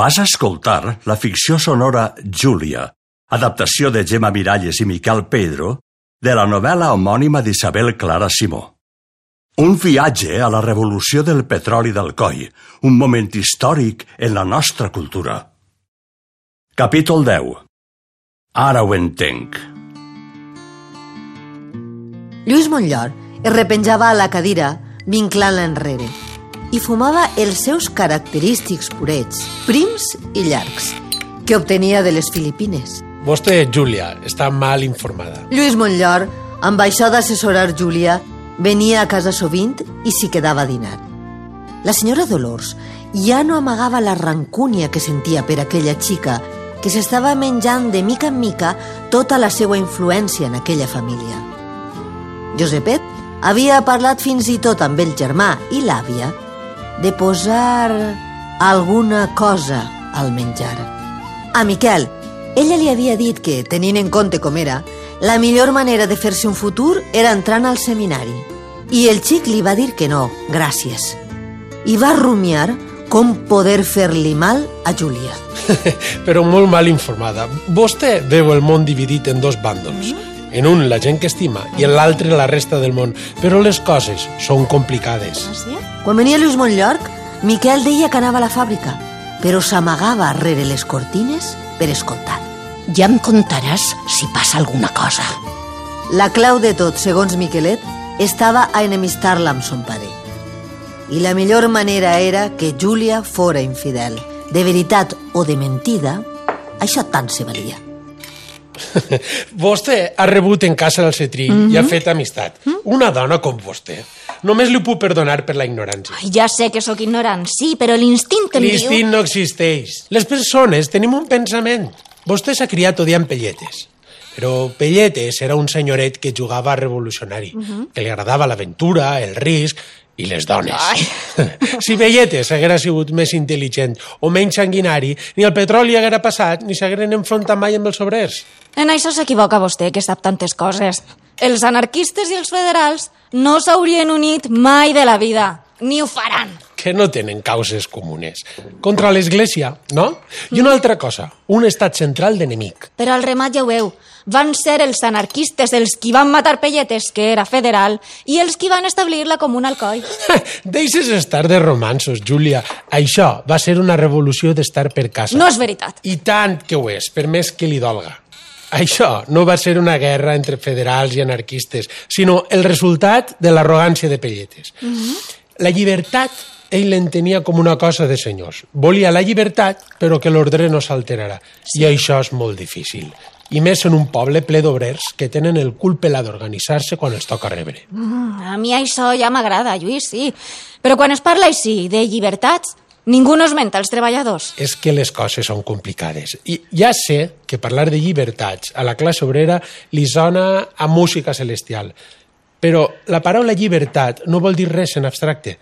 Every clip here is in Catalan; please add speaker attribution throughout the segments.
Speaker 1: Vas escoltar la ficció sonora Júlia, adaptació de Gemma Miralles i Miquel Pedro, de la novel·la homònima d'Isabel Clara Simó. Un viatge a la revolució del petroli d'Alcoi, un moment històric en la nostra cultura. Capítol 10. Ara ho entenc.
Speaker 2: Lluís Montllor es repenjava a la cadira, vinclant-la enrere, i fumava els seus característics purets, prims i llargs, que obtenia de les Filipines.
Speaker 3: Vostè, Júlia, està mal informada.
Speaker 2: Lluís Montllor, amb això d'assessorar Júlia, venia a casa sovint i s'hi quedava a dinar. La senyora Dolors ja no amagava la rancúnia que sentia per aquella xica que s'estava menjant de mica en mica tota la seva influència en aquella família. Josepet havia parlat fins i tot amb el germà i l'àvia de posar alguna cosa al menjar. A Miquel, ella li havia dit que, tenint en compte com era, la millor manera de fer-se un futur era entrant al seminari. I el xic li va dir que no, gràcies. I va rumiar com poder fer-li mal a Júlia.
Speaker 3: Però molt mal informada. Vostè veu el món dividit en dos bàndols. En un la gent que estima i en l'altre la resta del món. Però les coses són complicades.
Speaker 2: Quan venia Lluís Montllorc, Miquel deia que anava a la fàbrica, però s'amagava rere les cortines per escoltar.
Speaker 4: Ja em contaràs si passa alguna cosa.
Speaker 2: La clau de tot, segons Miquelet, estava a enemistar-la amb son pare. I la millor manera era que Júlia fora infidel. De veritat o de mentida, això tant se valia.
Speaker 3: Vostè ha rebut en casa el cetrí mm -hmm. i ha fet amistat. Una dona com vostè. Només li puc perdonar per la ignorància.
Speaker 4: Ai, ja sé que sóc ignorant, sí, però l'instint em diu...
Speaker 3: L'instint no existeix. Les persones tenim un pensament. Vostè s'ha criat odiant pelletes. Però Pelletes era un senyoret que jugava a revolucionari, uh -huh. que li agradava l'aventura, el risc i les dones.
Speaker 4: Ai.
Speaker 3: si Pelletes haguera sigut més intel·ligent o menys sanguinari, ni el petroli haguera passat ni s'hagueren enfrontat mai amb els obrers.
Speaker 4: En això s'equivoca vostè, que sap tantes coses. Els anarquistes i els federals no s'haurien unit mai de la vida, ni ho faran.
Speaker 3: Que no tenen causes comunes. Contra l'Església, no? I una altra cosa, un estat central d'enemic.
Speaker 4: Però al remat ja ho veu. Van ser els anarquistes els qui van matar Pelletes, que era federal, i els qui van establir la comuna Alcoi.
Speaker 3: Deixes estar de romansos, Júlia. Això va ser una revolució d'estar per casa.
Speaker 4: No és veritat.
Speaker 3: I tant que ho és, per més que li dolga. Això no va ser una guerra entre federals i anarquistes, sinó el resultat de l'arrogància de Pelletes. Mm -hmm. La llibertat ell l'entenia com una cosa de senyors. Volia la llibertat, però que l'ordre no s'alterarà. Sí. I això és molt difícil. I més en un poble ple d'obrers que tenen el cul pelat d'organitzar-se quan els toca rebre.
Speaker 4: Mm, a mi això ja m'agrada, Lluís, sí. Però quan es parla així de llibertats, ningú no esmenta els treballadors.
Speaker 3: És que les coses són complicades. I ja sé que parlar de llibertats a la classe obrera li sona a música celestial. Però la paraula llibertat no vol dir res en abstracte.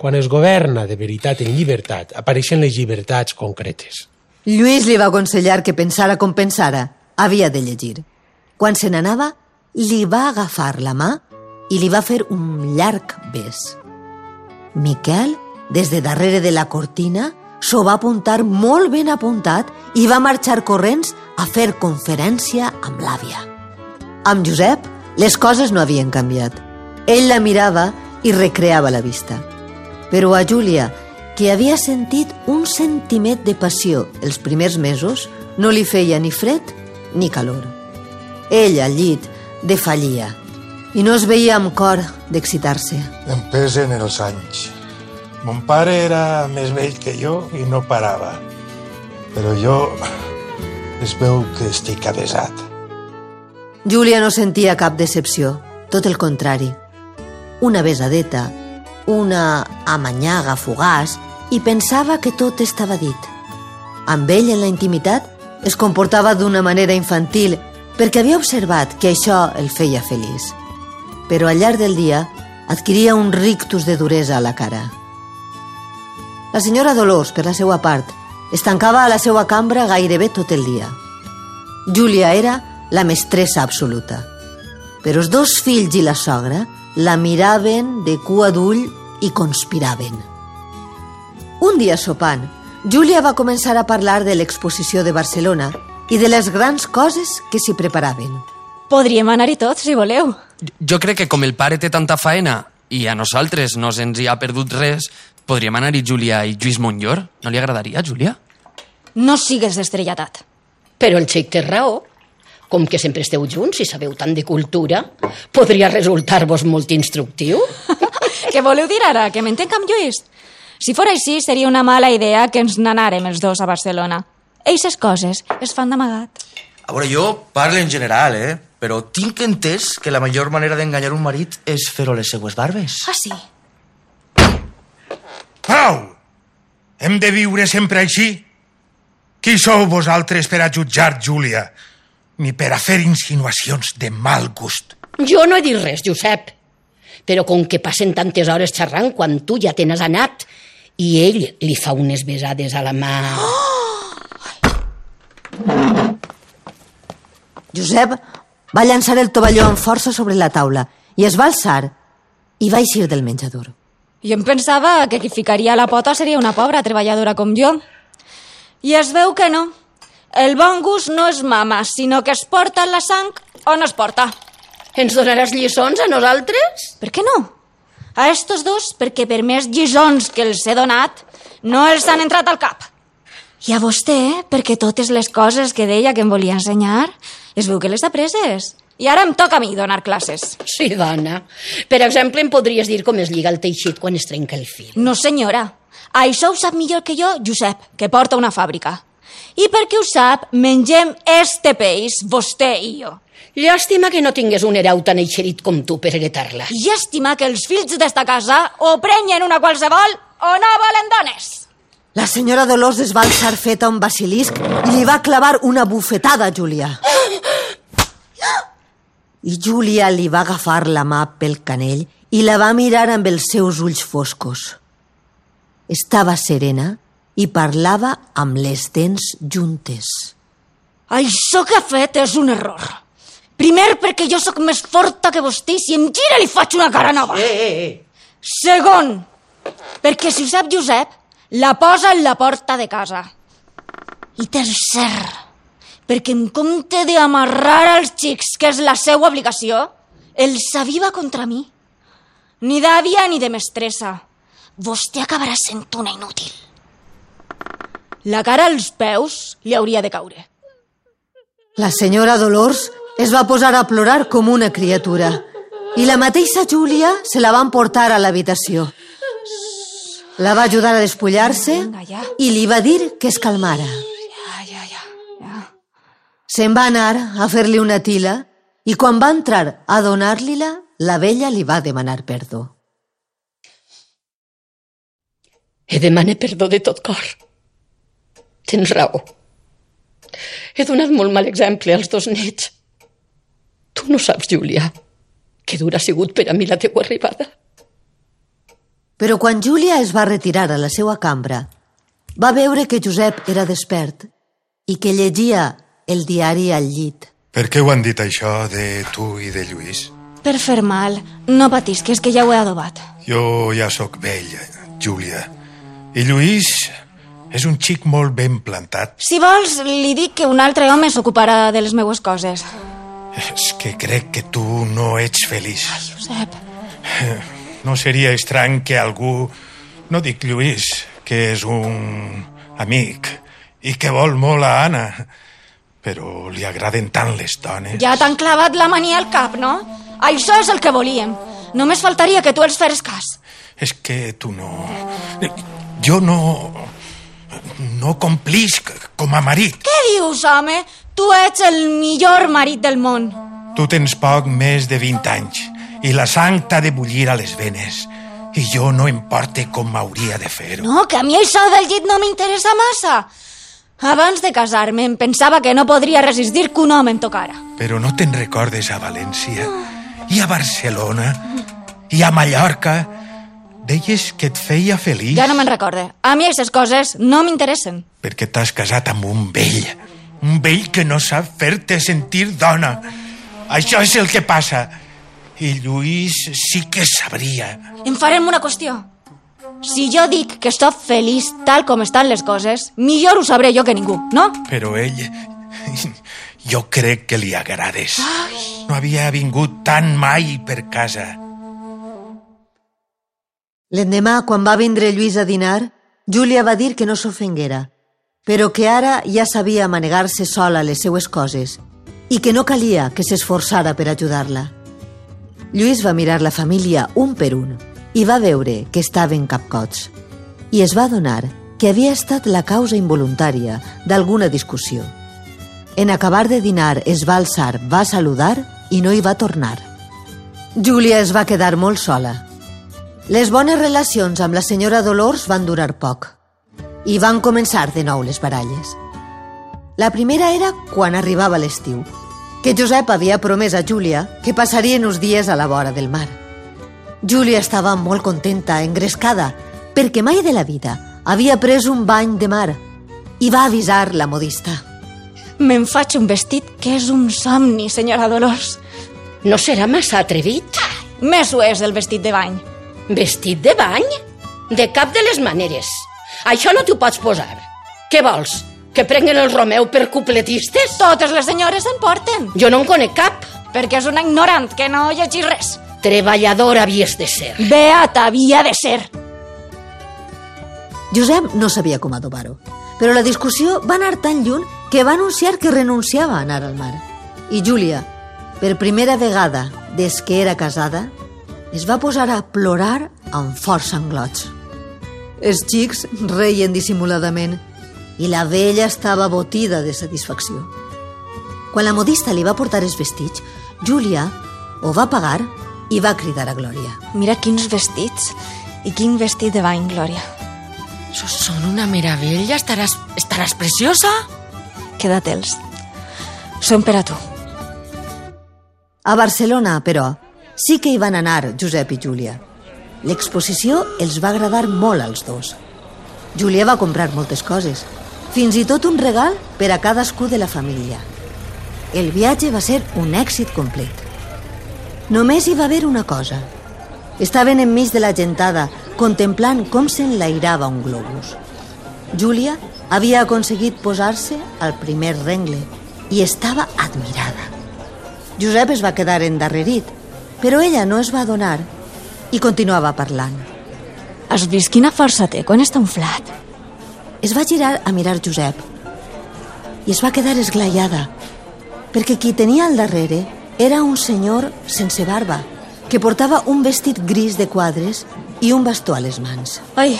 Speaker 3: Quan es governa de veritat en llibertat, apareixen les llibertats concretes.
Speaker 2: Lluís li va aconsellar que pensara com pensara. Havia de llegir. Quan se n'anava, li va agafar la mà i li va fer un llarg bes. Miquel, des de darrere de la cortina, s'ho va apuntar molt ben apuntat i va marxar corrents a fer conferència amb l'àvia. Amb Josep, les coses no havien canviat. Ell la mirava i recreava la vista. Però a Júlia, que havia sentit un sentiment de passió els primers mesos, no li feia ni fred ni calor. Ell al llit defallia i no es veia amb cor d'excitar-se.
Speaker 5: Em pesen els anys. Mon pare era més vell que jo i no parava. Però jo es veu que estic avesat.
Speaker 2: Júlia no sentia cap decepció, tot el contrari. Una besadeta, una amanyaga fugaç i pensava que tot estava dit. Amb ell en la intimitat es comportava d'una manera infantil perquè havia observat que això el feia feliç. Però al llarg del dia adquiria un rictus de duresa a la cara. La senyora Dolors, per la seva part, es tancava a la seva cambra gairebé tot el dia. Júlia era la mestressa absoluta. Però els dos fills i la sogra la miraven de cua d'ull i conspiraven. Un dia sopant, Júlia va començar a parlar de l'exposició de Barcelona i de les grans coses que s'hi preparaven.
Speaker 4: Podríem anar-hi tots, si voleu.
Speaker 6: Jo crec que com el pare té tanta faena i a nosaltres no se'ns hi ha perdut res, podríem anar-hi Júlia i Lluís Montllor. No li agradaria, Júlia?
Speaker 4: No sigues estrellatat.
Speaker 7: Però el xic té raó. Com que sempre esteu junts i sabeu tant de cultura, podria resultar-vos molt instructiu.
Speaker 4: Què voleu dir ara? Que m'entenc amb Lluís? Si fora així, seria una mala idea que ens n'anàrem els dos a Barcelona. Eixes coses es fan d'amagat.
Speaker 8: A veure, jo parlo en general, eh? Però tinc entès que la millor manera d'enganyar un marit és fer-ho les seues barbes.
Speaker 4: Ah, sí?
Speaker 5: Pau! Hem de viure sempre així? Qui sou vosaltres per a jutjar Júlia? Ni per a fer insinuacions de mal gust.
Speaker 7: Jo no he dit res, Josep. Però com que passen tantes hores xerrant quan tu ja te n'has anat i ell li fa unes besades a la mà...
Speaker 2: Josep va llançar el tovalló amb força sobre la taula i es va alçar i va eixir del menjador.
Speaker 4: Jo em pensava que qui ficaria la pota seria una pobra treballadora com jo. I es veu que no. El bon gust no és mama, sinó que es porta la sang o no es porta.
Speaker 7: Ens donaràs lliçons a nosaltres?
Speaker 4: Per què no? A estos dos, perquè per més lliçons que els he donat, no els han entrat al cap. I a vostè, perquè totes les coses que deia que em volia ensenyar, es veu que les ha preses. I ara em toca a mi donar classes.
Speaker 7: Sí, dona. Per exemple, em podries dir com es lliga el teixit quan es trenca el fil.
Speaker 4: No, senyora. Això ho sap millor que jo, Josep, que porta una fàbrica. I perquè ho sap, mengem este peix, vostè i jo.
Speaker 7: Llàstima que no tingués un hereu tan eixerit com tu per heretar-la.
Speaker 4: Llàstima que els fills d'esta casa o prenyen una qualsevol o no volen dones.
Speaker 2: La senyora Dolors es va alçar feta un basilisc i li va clavar una bufetada a Júlia. I Júlia li va agafar la mà pel canell i la va mirar amb els seus ulls foscos. Estava serena i parlava amb les dents juntes.
Speaker 4: Això que ha fet és un error. Primer, perquè jo sóc més forta que vostè i si em gira li faig una cara nova.
Speaker 8: Eh, eh, eh.
Speaker 4: Segon, perquè si ho sap Josep, la posa en la porta de casa. I tercer, perquè en compte d'amarrar els xics, que és la seva obligació, els aviva contra mi. Ni d'àvia ni de mestressa. Vostè acabarà sent una inútil. La cara als peus li hauria de caure.
Speaker 2: La senyora Dolors es va posar a plorar com una criatura i la mateixa Júlia se la van portar a l'habitació. La va ajudar a despullar-se i li va dir que es calmara. Se'n va anar a fer-li una tila i quan va entrar a donar-li-la, la vella li va demanar perdó.
Speaker 7: He demanar perdó de tot cor. Tens raó. He donat molt mal exemple als dos nets. Tu no saps, Júlia, que dura ha sigut per a mi la teua arribada.
Speaker 2: Però quan Júlia es va retirar a la seva cambra, va veure que Josep era despert i que llegia el diari al llit.
Speaker 5: Per què ho han dit això de tu i de Lluís?
Speaker 4: Per fer mal, no patis, que és que ja ho he adobat.
Speaker 5: Jo ja sóc vell, Júlia. I Lluís és un xic molt ben plantat.
Speaker 4: Si vols, li dic que un altre home s'ocuparà de les meues coses.
Speaker 5: És que crec que tu no ets feliç.
Speaker 4: Josep,
Speaker 5: No seria estrany que algú, no dic Lluís, que és un amic i que vol molt a Anna, però li agraden tant les dones.
Speaker 4: ja t'han clavat la mania al cap, no? Això és el que volíem. Només faltaria que tu els feres cas.
Speaker 5: És que tu no... Jo no... No complisc com a marit.
Speaker 4: Què dius, home? Tu ets el millor marit del món.
Speaker 5: Tu tens poc més de 20 anys i la sang t'ha de bullir a les venes. I jo no em porte com hauria de fer-ho.
Speaker 4: No, que a mi això del llit no m'interessa massa. Abans de casar-me em pensava que no podria resistir que un home em tocara.
Speaker 5: Però no te'n recordes a València i a Barcelona i a Mallorca? Deies que et feia feliç
Speaker 4: Ja no me'n recorde. A mi aquestes coses no m'interessen.
Speaker 5: perquè t'has casat amb un vell. Un vell que no sap fer-te sentir dona. Això és el que passa. I Lluís sí que sabria.
Speaker 4: En farem una qüestió. Si jo dic que estic feliç tal com estan les coses, millor ho sabré jo que ningú, no?
Speaker 5: Però ell... Jo crec que li agrades. No havia vingut tan mai per casa.
Speaker 2: L'endemà, quan va vindre Lluís a dinar, Júlia va dir que no s'ofenguera, però que ara ja sabia manegar-se sola les seues coses i que no calia que s'esforçara per ajudar-la. Lluís va mirar la família un per un i va veure que estaven capcots i es va adonar que havia estat la causa involuntària d'alguna discussió. En acabar de dinar es va alçar, va saludar i no hi va tornar. Júlia es va quedar molt sola. Les bones relacions amb la senyora Dolors van durar poc i van començar de nou les baralles. La primera era quan arribava l'estiu, que Josep havia promès a Júlia que passarien uns dies a la vora del mar. Júlia estava molt contenta, engrescada, perquè mai de la vida havia pres un bany de mar i va avisar la modista.
Speaker 4: Me'n faig un vestit que és un somni, senyora Dolors.
Speaker 7: No serà massa atrevit?
Speaker 4: Més ho és el vestit de bany.
Speaker 7: Vestit de bany? De cap de les maneres. Això no t'ho pots posar. Què vols? Que prenguen el Romeu per cupletistes?
Speaker 4: Totes les senyores se'n porten.
Speaker 7: Jo no en conec cap.
Speaker 4: Perquè és una ignorant que no llegeix res.
Speaker 7: Treballadora havies de ser.
Speaker 4: Beata havia de ser.
Speaker 2: Josep no sabia com adobar-ho, però la discussió va anar tan lluny que va anunciar que renunciava a anar al mar. I Júlia, per primera vegada des que era casada, es va posar a plorar amb forts anglots. Els xics reien dissimuladament i la vella estava botida de satisfacció. Quan la modista li va portar els vestits, Júlia ho va pagar i va cridar a Glòria.
Speaker 4: Mira quins vestits i quin vestit de bany, Glòria.
Speaker 9: Són una meravella, estaràs, estaràs preciosa.
Speaker 4: Queda-te'ls. Són per a tu.
Speaker 2: A Barcelona, però, sí que hi van anar Josep i Júlia. L'exposició els va agradar molt als dos. Júlia va comprar moltes coses, fins i tot un regal per a cadascú de la família. El viatge va ser un èxit complet. Només hi va haver una cosa. Estaven enmig de la gentada, contemplant com s'enlairava un globus. Júlia havia aconseguit posar-se al primer rengle i estava admirada. Josep es va quedar endarrerit, però ella no es va adonar i continuava parlant.
Speaker 4: Has vist quina força té quan està inflat?
Speaker 2: Es va girar a mirar Josep i es va quedar esglaiada perquè qui tenia al darrere era un senyor sense barba que portava un vestit gris de quadres i un bastó a les mans.
Speaker 4: Ai,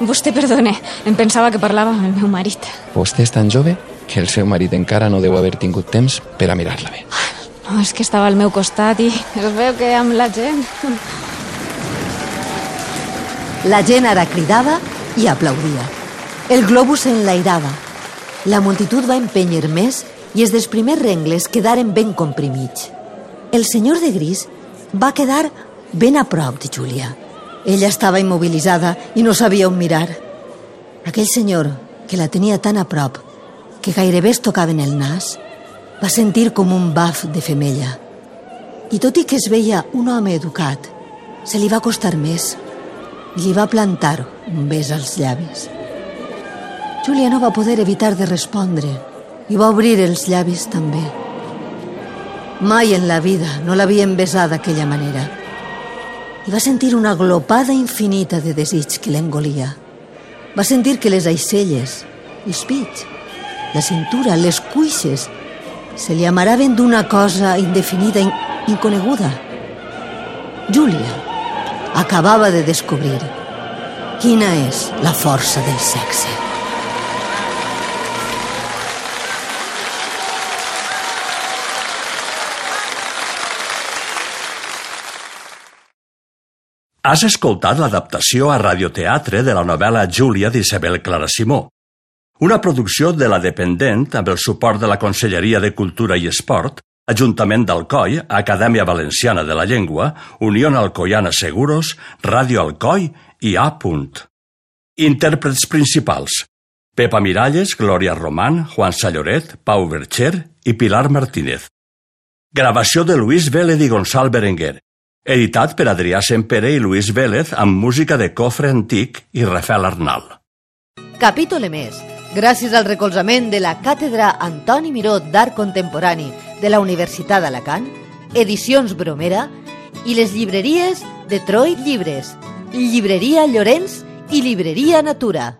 Speaker 4: vostè perdone, em pensava que parlava amb el meu marit.
Speaker 10: Vostè és tan jove que el seu marit encara no deu haver tingut temps per a mirar-la bé.
Speaker 4: No, és que estava al meu costat i es veu que amb la gent...
Speaker 2: La gent ara cridava i aplaudia. El globus s'enlairava. La multitud va empènyer més i els dels primers rengles quedaren ben comprimits. El senyor de gris va quedar ben a prop de Júlia. Ella estava immobilitzada i no sabia on mirar. Aquell senyor, que la tenia tan a prop que gairebé es tocaven el nas, va sentir com un baf de femella. I tot i que es veia un home educat, se li va costar més i li va plantar un bes als llavis. Júlia no va poder evitar de respondre i va obrir els llavis també. Mai en la vida no l'havien besat d'aquella manera. I va sentir una glopada infinita de desig que l'engolia. Va sentir que les aixelles, els pits, la cintura, les cuixes, se li amaraven d'una cosa indefinida, in inconeguda. Júlia acabava de descobrir quina és la força del sexe.
Speaker 1: Has escoltat l'adaptació a radioteatre de la novel·la Júlia d'Isabel Clara Simó, una producció de la Dependent amb el suport de la Conselleria de Cultura i Esport, Ajuntament d'Alcoi, Acadèmia Valenciana de la Llengua, Unió Alcoiana Seguros, Ràdio Alcoi i A. Intèrprets principals. Pepa Miralles, Glòria Román, Juan Salloret, Pau Bercher i Pilar Martínez. Gravació de Luis Vélez i Gonçal Berenguer. Editat per Adrià Sempere i Luis Vélez amb música de Cofre Antic i Rafael Arnal.
Speaker 2: Capítol emès, gràcies al recolzament de la Càtedra Antoni Miró d'Art Contemporani de la Universitat d'Alacant, Edicions Bromera i les llibreries Detroit Llibres, Llibreria Llorenç i Llibreria Natura.